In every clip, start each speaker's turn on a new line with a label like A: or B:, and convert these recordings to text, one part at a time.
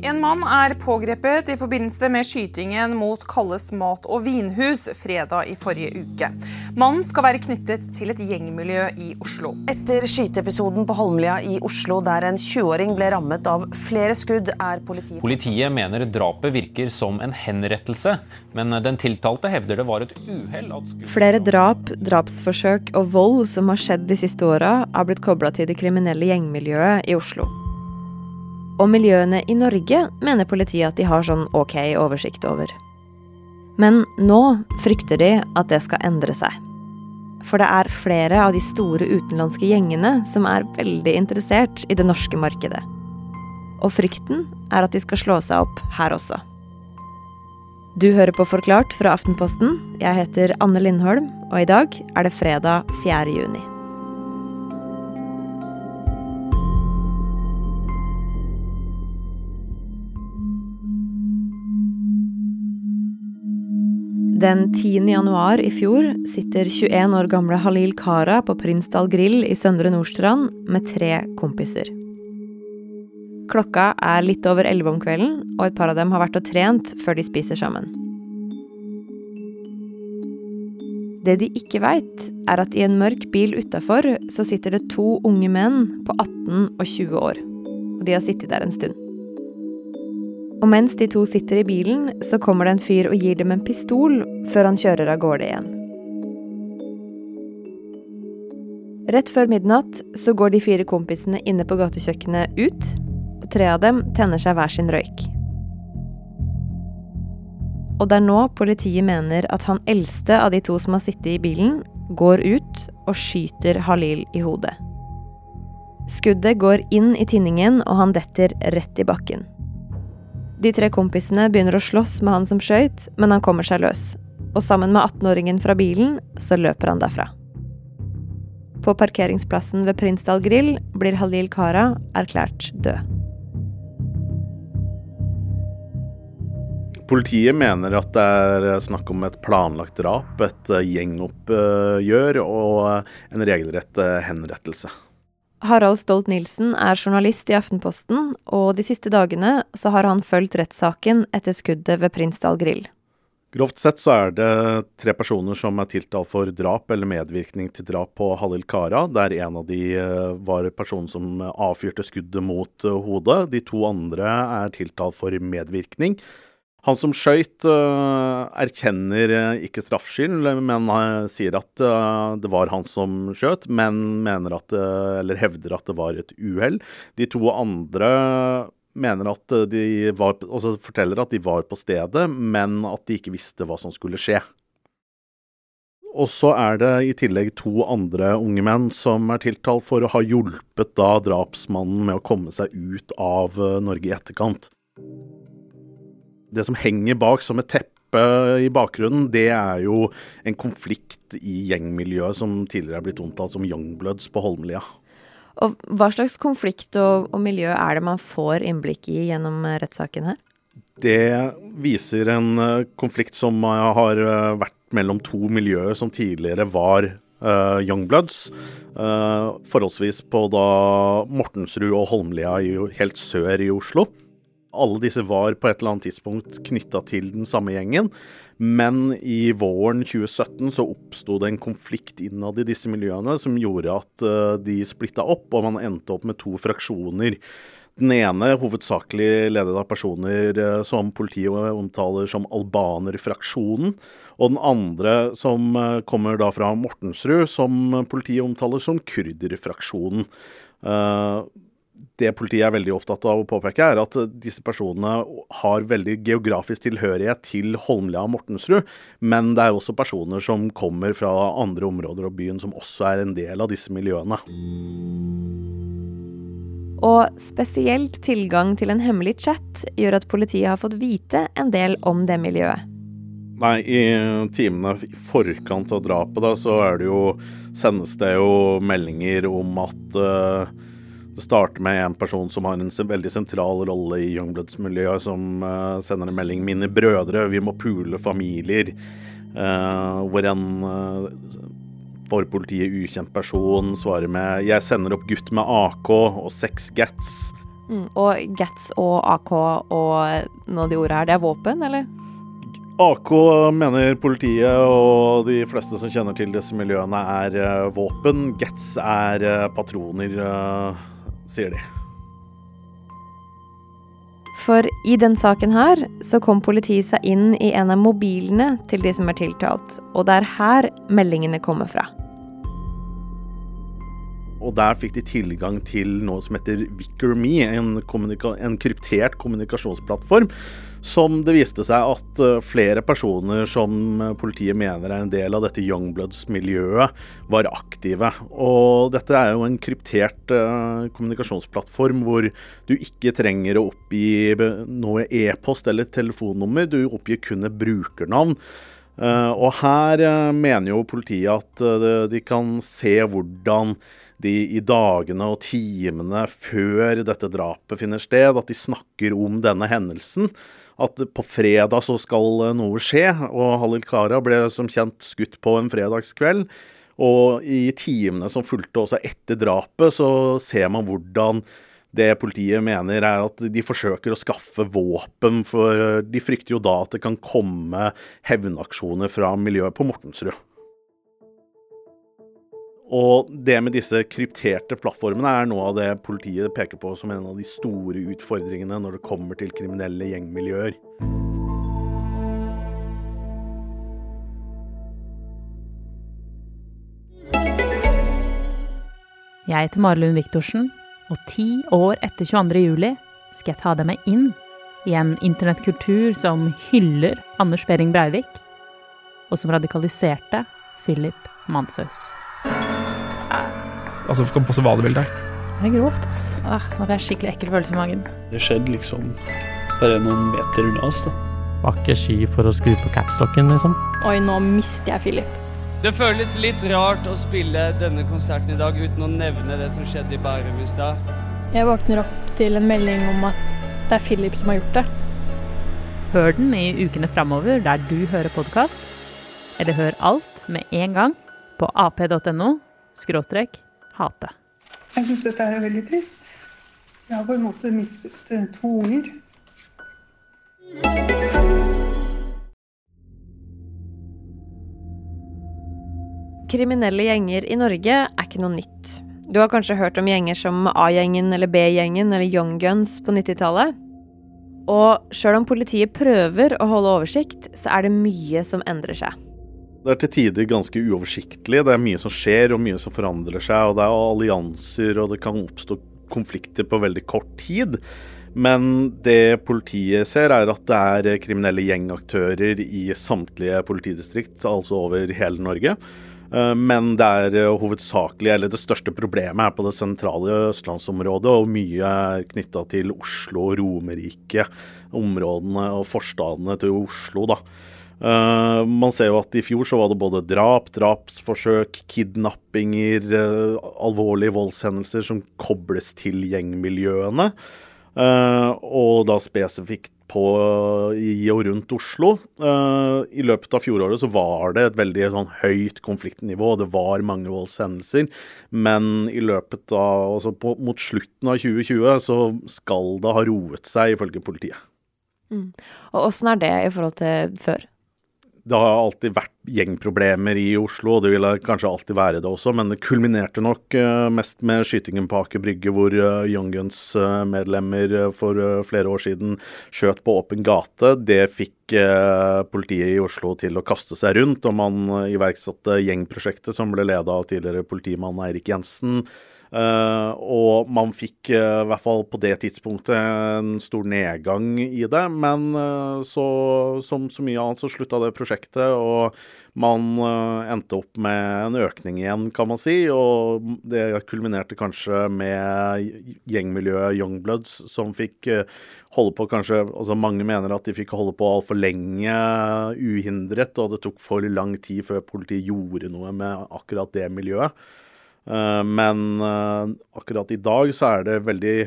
A: En mann er pågrepet i forbindelse med skytingen mot Kalles mat- og vinhus fredag i forrige uke. Mannen skal være knyttet til et gjengmiljø i Oslo.
B: Etter skyteepisoden på Holmlia i Oslo der en 20-åring ble rammet av flere skudd, er politiet
C: Politiet mener drapet virker som en henrettelse, men den tiltalte hevder det var et uhell at skudd...
D: Flere drap, drapsforsøk og vold som har skjedd de siste åra, er blitt kobla til det kriminelle gjengmiljøet i Oslo. Og miljøene i Norge mener politiet at de har sånn ok oversikt over. Men nå frykter de at det skal endre seg. For det er flere av de store utenlandske gjengene som er veldig interessert i det norske markedet. Og frykten er at de skal slå seg opp her også. Du hører på Forklart fra Aftenposten. Jeg heter Anne Lindholm, og i dag er det fredag 4. juni. Den 10. januar i fjor sitter 21 år gamle Halil Kara på Prinsdal grill i Søndre Nordstrand med tre kompiser. Klokka er litt over elleve om kvelden, og et par av dem har vært og trent før de spiser sammen. Det de ikke veit, er at i en mørk bil utafor så sitter det to unge menn på 18 og 20 år. Og de har sittet der en stund. Og mens de to sitter i bilen, så kommer det en fyr og gir dem en pistol før han kjører av gårde igjen. Rett før midnatt så går de fire kompisene inne på gatekjøkkenet ut, og tre av dem tenner seg hver sin røyk. Og det er nå politiet mener at han eldste av de to som har sittet i bilen, går ut og skyter Halil i hodet. Skuddet går inn i tinningen, og han detter rett i bakken. De tre kompisene begynner å slåss med han som skøyt, men han kommer seg løs. Og sammen med 18-åringen fra bilen, så løper han derfra. På parkeringsplassen ved Prinsdal grill blir Halil Kara erklært død.
E: Politiet mener at det er snakk om et planlagt drap, et gjengoppgjør og en regelrett henrettelse.
D: Harald Stolt-Nielsen er journalist i Aftenposten, og de siste dagene så har han fulgt rettssaken etter skuddet ved Prinsdal grill.
E: Grovt sett så er det tre personer som er tiltalt for drap eller medvirkning til drap på Halil Kara, der en av de var personen som avfyrte skuddet mot hodet. De to andre er tiltalt for medvirkning. Han som skøyt, uh, erkjenner uh, ikke straffskyld, men uh, sier at det var han som skjøt, men mener at, eller hevder at det var et uhell. De to andre mener at de var, altså forteller at de var på stedet, men at de ikke visste hva som skulle skje. Og så er det i tillegg to andre unge menn som er tiltalt for å ha hjulpet da drapsmannen med å komme seg ut av Norge i etterkant det som henger bak som et teppe i bakgrunnen, det er jo en konflikt i gjengmiljøet som tidligere er blitt omtalt som Youngbloods på Holmlia.
D: Og Hva slags konflikt og, og miljø er det man får innblikk i gjennom eh, rettssaken her?
E: Det viser en uh, konflikt som uh, har uh, vært mellom to miljøer som tidligere var Youngbloods. forholdsvis på da Mortensrud og Holmlia i, helt sør i Oslo. Alle disse var på et eller annet tidspunkt knytta til den samme gjengen. Men i våren 2017 så oppsto det en konflikt innad i disse miljøene som gjorde at uh, de splitta opp, og man endte opp med to fraksjoner. Den ene hovedsakelig ledet av personer uh, som politiet omtaler som albanerfraksjonen. Og den andre som uh, kommer da fra Mortensrud, som politiet omtaler som kurderfraksjonen. Uh, det politiet er veldig opptatt av å påpeke, er at disse personene har veldig geografisk tilhørighet til Holmlia og Mortensrud, men det er også personer som kommer fra andre områder av byen som også er en del av disse miljøene.
D: Og spesielt tilgang til en hemmelig chat gjør at politiet har fått vite en del om det miljøet.
E: Nei, i timene i forkant av drapet da, så er det jo, sendes det jo meldinger om at uh, det starter med en person som har en veldig sentral rolle i Youngbloods-miljøet, som uh, sender en melding 'Mine brødre, vi må pule familier'. Uh, hvor en uh, for politiet ukjent person svarer med 'Jeg sender opp gutt med AK og seks Gats'.
D: Mm, og Gats og AK og noen av de ordene her, det er våpen, eller?
E: AK mener politiet og de fleste som kjenner til disse miljøene, er våpen. Gets er patroner, sier de.
D: For i den saken her så kom politiet seg inn i en av mobilene til de som er tiltalt, og det er her meldingene kommer fra.
E: Og der fikk de tilgang til noe som heter VickerMe, en, en kryptert kommunikasjonsplattform. Som det viste seg at eh, flere personer som eh, politiet mener er en del av dette Youngbloods-miljøet, var aktive. Og dette er jo en kryptert uh, kommunikasjonsplattform hvor du ikke trenger å oppgi noe e-post eller telefonnummer, du oppgir kun et brukernavn. Og her mener jo politiet at de kan se hvordan de i dagene og timene før dette drapet finner sted, at de snakker om denne hendelsen. At på fredag så skal eh, noe skje, og Halil Kara ble som kjent skutt på en fredagskveld. Og i timene som fulgte også etter drapet, så ser man hvordan det politiet mener er at de forsøker å skaffe våpen, for de frykter jo da at det kan komme hevnaksjoner fra miljøet på Mortensrud. Og det med disse krypterte plattformene er noe av det politiet peker på som en av de store utfordringene når det kommer til kriminelle gjengmiljøer.
F: Jeg heter Marlund Viktorsen, og ti år etter 22. juli skal jeg ta deg med inn i en internettkultur som hyller Anders Behring Breivik, og som radikaliserte Philip Manshaus.
G: Altså, kan passe hva du vil der.
F: Det er grovt, ass. Ah, nå får jeg skikkelig ekkel følelse i magen.
H: Det skjedde liksom bare noen meter unna oss, da.
I: Var ikke sky for å skru på capslocken, liksom.
J: Oi, nå mister jeg Philip.
K: Det føles litt rart å spille denne konserten i dag uten å nevne det som skjedde i Bærum i stad.
J: Jeg våkner opp til en melding om at det er Philip som har gjort det.
F: Hør den i ukene framover der du hører podkast, eller hør alt med en gang på ap.no skråstrek hate.
L: Jeg syns dette er veldig trist. Jeg har på en måte mistet eh, to unger.
D: Kriminelle gjenger i Norge er ikke noe nytt. Du har kanskje hørt om gjenger som A-gjengen eller B-gjengen eller Young Guns på 90-tallet? Og sjøl om politiet prøver å holde oversikt, så er det mye som endrer seg.
E: Det er til tider ganske uoversiktlig. Det er mye som skjer, og mye som forandrer seg. Og det er allianser, og det kan oppstå konflikter på veldig kort tid. Men det politiet ser, er at det er kriminelle gjengaktører i samtlige politidistrikt, altså over hele Norge. Eh, men det er hovedsakelig, eller det største problemet er på det sentrale østlandsområdet, og mye er knytta til Oslo og Romerike, områdene og forstadene til Oslo, da. Uh, man ser jo at i fjor så var det både drap, drapsforsøk, kidnappinger, uh, alvorlige voldshendelser som kobles til gjengmiljøene. Uh, og da spesifikt på i og rundt Oslo. I løpet av fjoråret så var det et veldig sånn høyt konfliktnivå. Det var mange voldshendelser. Men i løpet av, altså på, mot slutten av 2020 så skal det ha roet seg, ifølge politiet.
D: Mm. Og åssen er det i forhold til før?
E: Det har alltid vært gjengproblemer i Oslo, og det vil kanskje alltid være det også, men det kulminerte nok uh, mest med skytingen på Aker Brygge, hvor uh, Young Guns-medlemmer uh, for flere år siden skjøt på åpen gate. Det fikk politiet i Oslo til å kaste seg rundt, og man iverksatte gjengprosjektet som ble leda av tidligere politimann Eirik Jensen. Uh, og man fikk, uh, i hvert fall på det tidspunktet, en stor nedgang i det. Men uh, så, som så mye annet, så slutta det prosjektet, og man endte opp med en økning igjen, kan man si. Og det kulminerte kanskje med gjengmiljøet Youngbloods, som fikk holde på kanskje Altså mange mener at de fikk holde på altfor lenge uhindret, og det tok for lang tid før politiet gjorde noe med akkurat det miljøet. Eh, men eh, akkurat i dag så er det veldig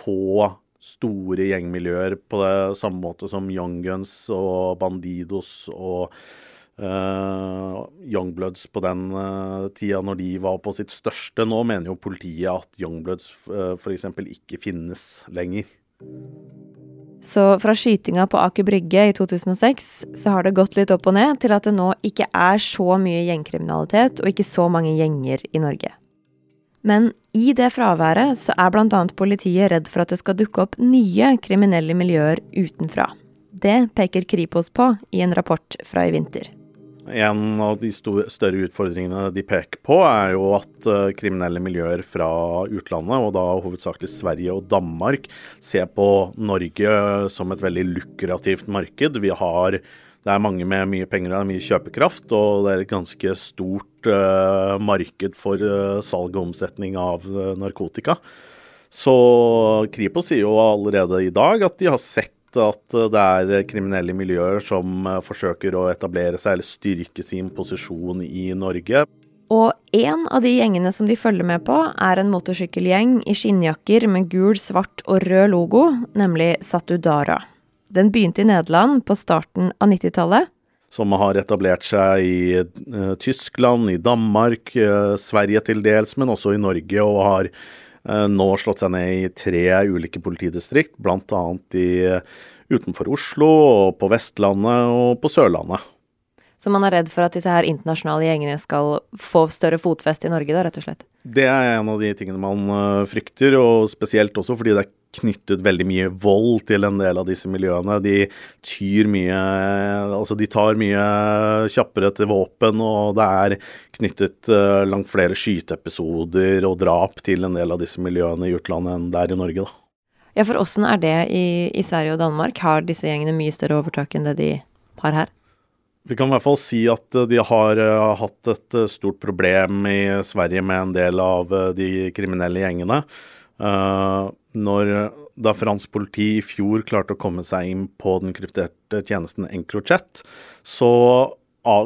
E: få store gjengmiljøer på det samme måte som Young Guns og Bandidos og uh, Youngbloods på den uh, tida, når de var på sitt største. Nå mener jo politiet at Youngbloods uh, f.eks. ikke finnes lenger.
D: Så fra skytinga på Aker Brygge i 2006 så har det gått litt opp og ned til at det nå ikke er så mye gjengkriminalitet og ikke så mange gjenger i Norge. Men i det fraværet så er bl.a. politiet redd for at det skal dukke opp nye kriminelle miljøer utenfra. Det peker Kripos på i en rapport fra i vinter.
E: En av de større utfordringene de peker på, er jo at uh, kriminelle miljøer fra utlandet, og da hovedsakelig Sverige og Danmark, ser på Norge som et veldig lukrativt marked. Vi har det er mange med mye penger og mye kjøpekraft, og det er et ganske stort uh, marked for uh, salg og omsetning av narkotika. Så Kripos sier jo allerede i dag at de har sett at eh, det er kriminelle miljøer som eh, forsøker å etablere seg eller styrke sin posisjon i Norge.
D: Og en av de gjengene som de følger med på, er en motorsykkelgjeng i skinnjakker med gul, svart og rød logo, nemlig Satudara. Den begynte i Nederland på starten av 90-tallet.
E: Som har etablert seg i Tyskland, i Danmark, Sverige til dels, men også i Norge, og har Eh, nå slått seg ned i tre ulike politidistrikt, bl.a. utenfor Oslo, og på Vestlandet og på Sørlandet.
D: Så man er redd for at disse her internasjonale gjengene skal få større fotfeste i Norge, da, rett og slett?
E: Det er en av de tingene man eh, frykter, og spesielt også fordi det er knyttet veldig mye vold til en del av disse miljøene. De tyr mye Altså, de tar mye kjappere til våpen, og det er knyttet uh, langt flere skyteepisoder og drap til en del av disse miljøene i utlandet enn det er i Norge, da.
D: Ja, for åssen er det i, i Sverige og Danmark? Har disse gjengene mye større overtak enn det de har her?
E: Vi kan i hvert fall si at de har uh, hatt et uh, stort problem i Sverige med en del av de kriminelle gjengene. når da fransk politi i fjor klarte å komme seg inn på den krypterte tjenesten Encrochat, så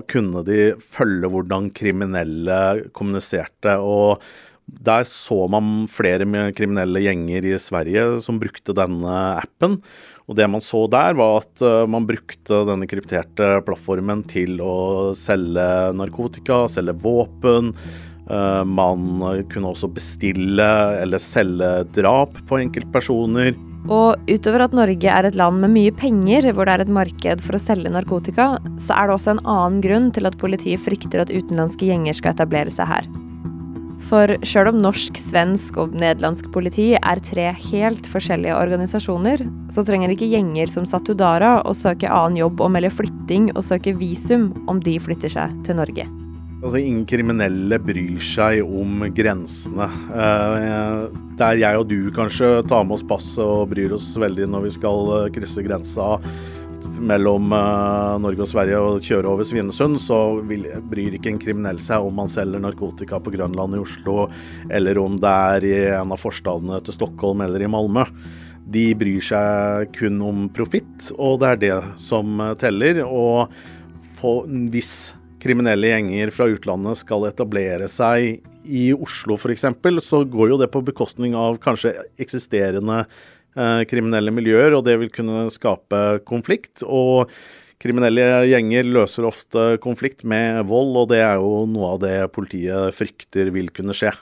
E: kunne de følge hvordan kriminelle kommuniserte. og der så man flere kriminelle gjenger i Sverige som brukte denne appen. Og det man så der, var at uh, man brukte denne krypterte plattformen til å selge narkotika, selge våpen. Uh, man kunne også bestille eller selge drap på enkeltpersoner.
D: Og utover at Norge er et land med mye penger, hvor det er et marked for å selge narkotika, så er det også en annen grunn til at politiet frykter at utenlandske gjenger skal etablere seg her. For sjøl om norsk, svensk og nederlandsk politi er tre helt forskjellige organisasjoner, så trenger ikke gjenger som Satudara å søke annen jobb og melde flytting og søke visum om de flytter seg til Norge.
E: Altså, Ingen kriminelle bryr seg om grensene. Eh, der jeg og du kanskje tar med oss passet og bryr oss veldig når vi skal eh, krysse grensa, mellom uh, Norge og Sverige og kjøre over Svinesund, så bryr ikke en kriminell seg om man selger narkotika på Grønland i Oslo, eller om det er i en av forstadene til Stockholm eller i Malmö. De bryr seg kun om profitt, og det er det som teller. Og hvis kriminelle gjenger fra utlandet skal etablere seg i Oslo f.eks., så går jo det på bekostning av kanskje eksisterende Eh, kriminelle miljøer, og det vil kunne skape konflikt. Og kriminelle gjenger løser ofte konflikt med vold, og det er jo noe av det politiet frykter vil kunne skje.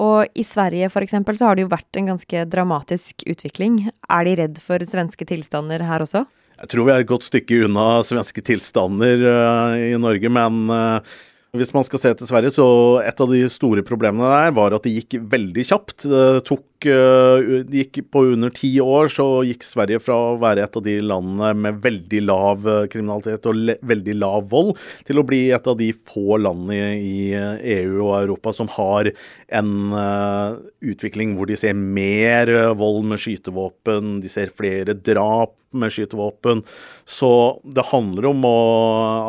D: Og i Sverige f.eks. så har det jo vært en ganske dramatisk utvikling. Er de redd for svenske tilstander her også?
E: Jeg tror vi er et godt stykke unna svenske tilstander uh, i Norge, men uh, hvis man skal se til Sverige, så et av de store problemene der var at det gikk veldig kjapt. Det tok eh, gikk På under ti år så gikk Sverige fra å være et av de landene med veldig lav eh, kriminalitet og veldig lav vold, til å bli et av de få landene i EU og Europa som har en uh, utvikling hvor de ser mer vold med skytevåpen, de ser flere drap med skytevåpen. Så det handler om å,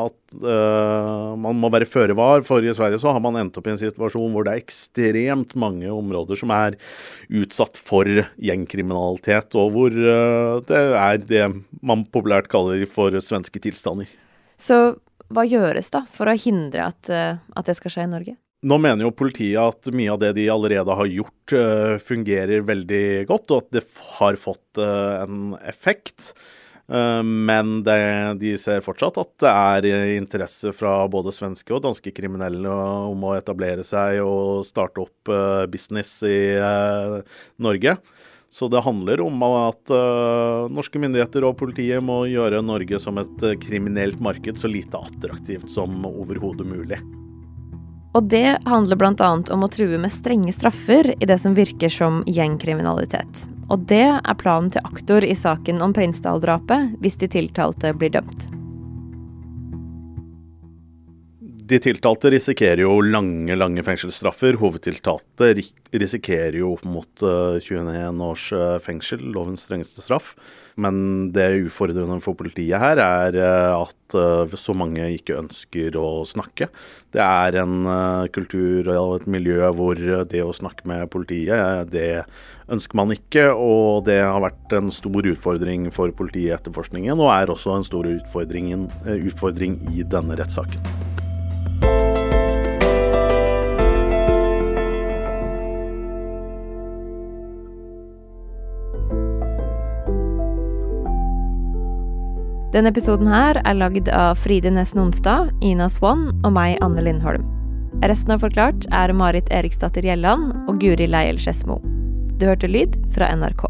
E: at uh, man må være føre var. For i Sverige så har man endt opp i en situasjon hvor det er ekstremt mange områder som er utsatt for gjengkriminalitet, og hvor uh, det er det man populært kaller for svenske tilstander.
D: Så hva gjøres da for å hindre at, uh, at det skal skje i Norge?
E: Nå mener jo politiet at mye av det de allerede har gjort, fungerer veldig godt, og at det har fått en effekt. Eh, men det, de ser fortsatt at det er interesse fra både svenske og danske kriminelle om å etablere seg og starte opp eh, business i eh, Norge. Så det handler om at norske myndigheter og politiet må gjøre Norge som et kriminelt marked så lite attraktivt som overhodet mulig.
D: Og det handler bl.a. om å true med strenge straffer i det som virker som gjengkriminalitet. Og det er planen til aktor i saken om Prinsdal-drapet, hvis de tiltalte blir dømt.
E: De tiltalte risikerer jo lange lange fengselsstraffer. Hovedtiltalte risikerer jo opp mot 21 eh, års eh, fengsel, lovens strengeste straff. Men det ufordrende for politiet her er eh, at så mange ikke ønsker å snakke. Det er en kultur og et miljø hvor det å snakke med politiet, det ønsker man ikke. Og det har vært en stor utfordring for politiet i etterforskningen, og er også en stor utfordring, utfordring i denne rettssaken.
D: Denne episoden her er lagd av Fride Næss Nonstad, Ina Swann og meg, Anne Lindholm. Resten av Forklart er Marit Eriksdatter Gjelland og Guri Leiel Skedsmo. Du hørte lyd fra NRK.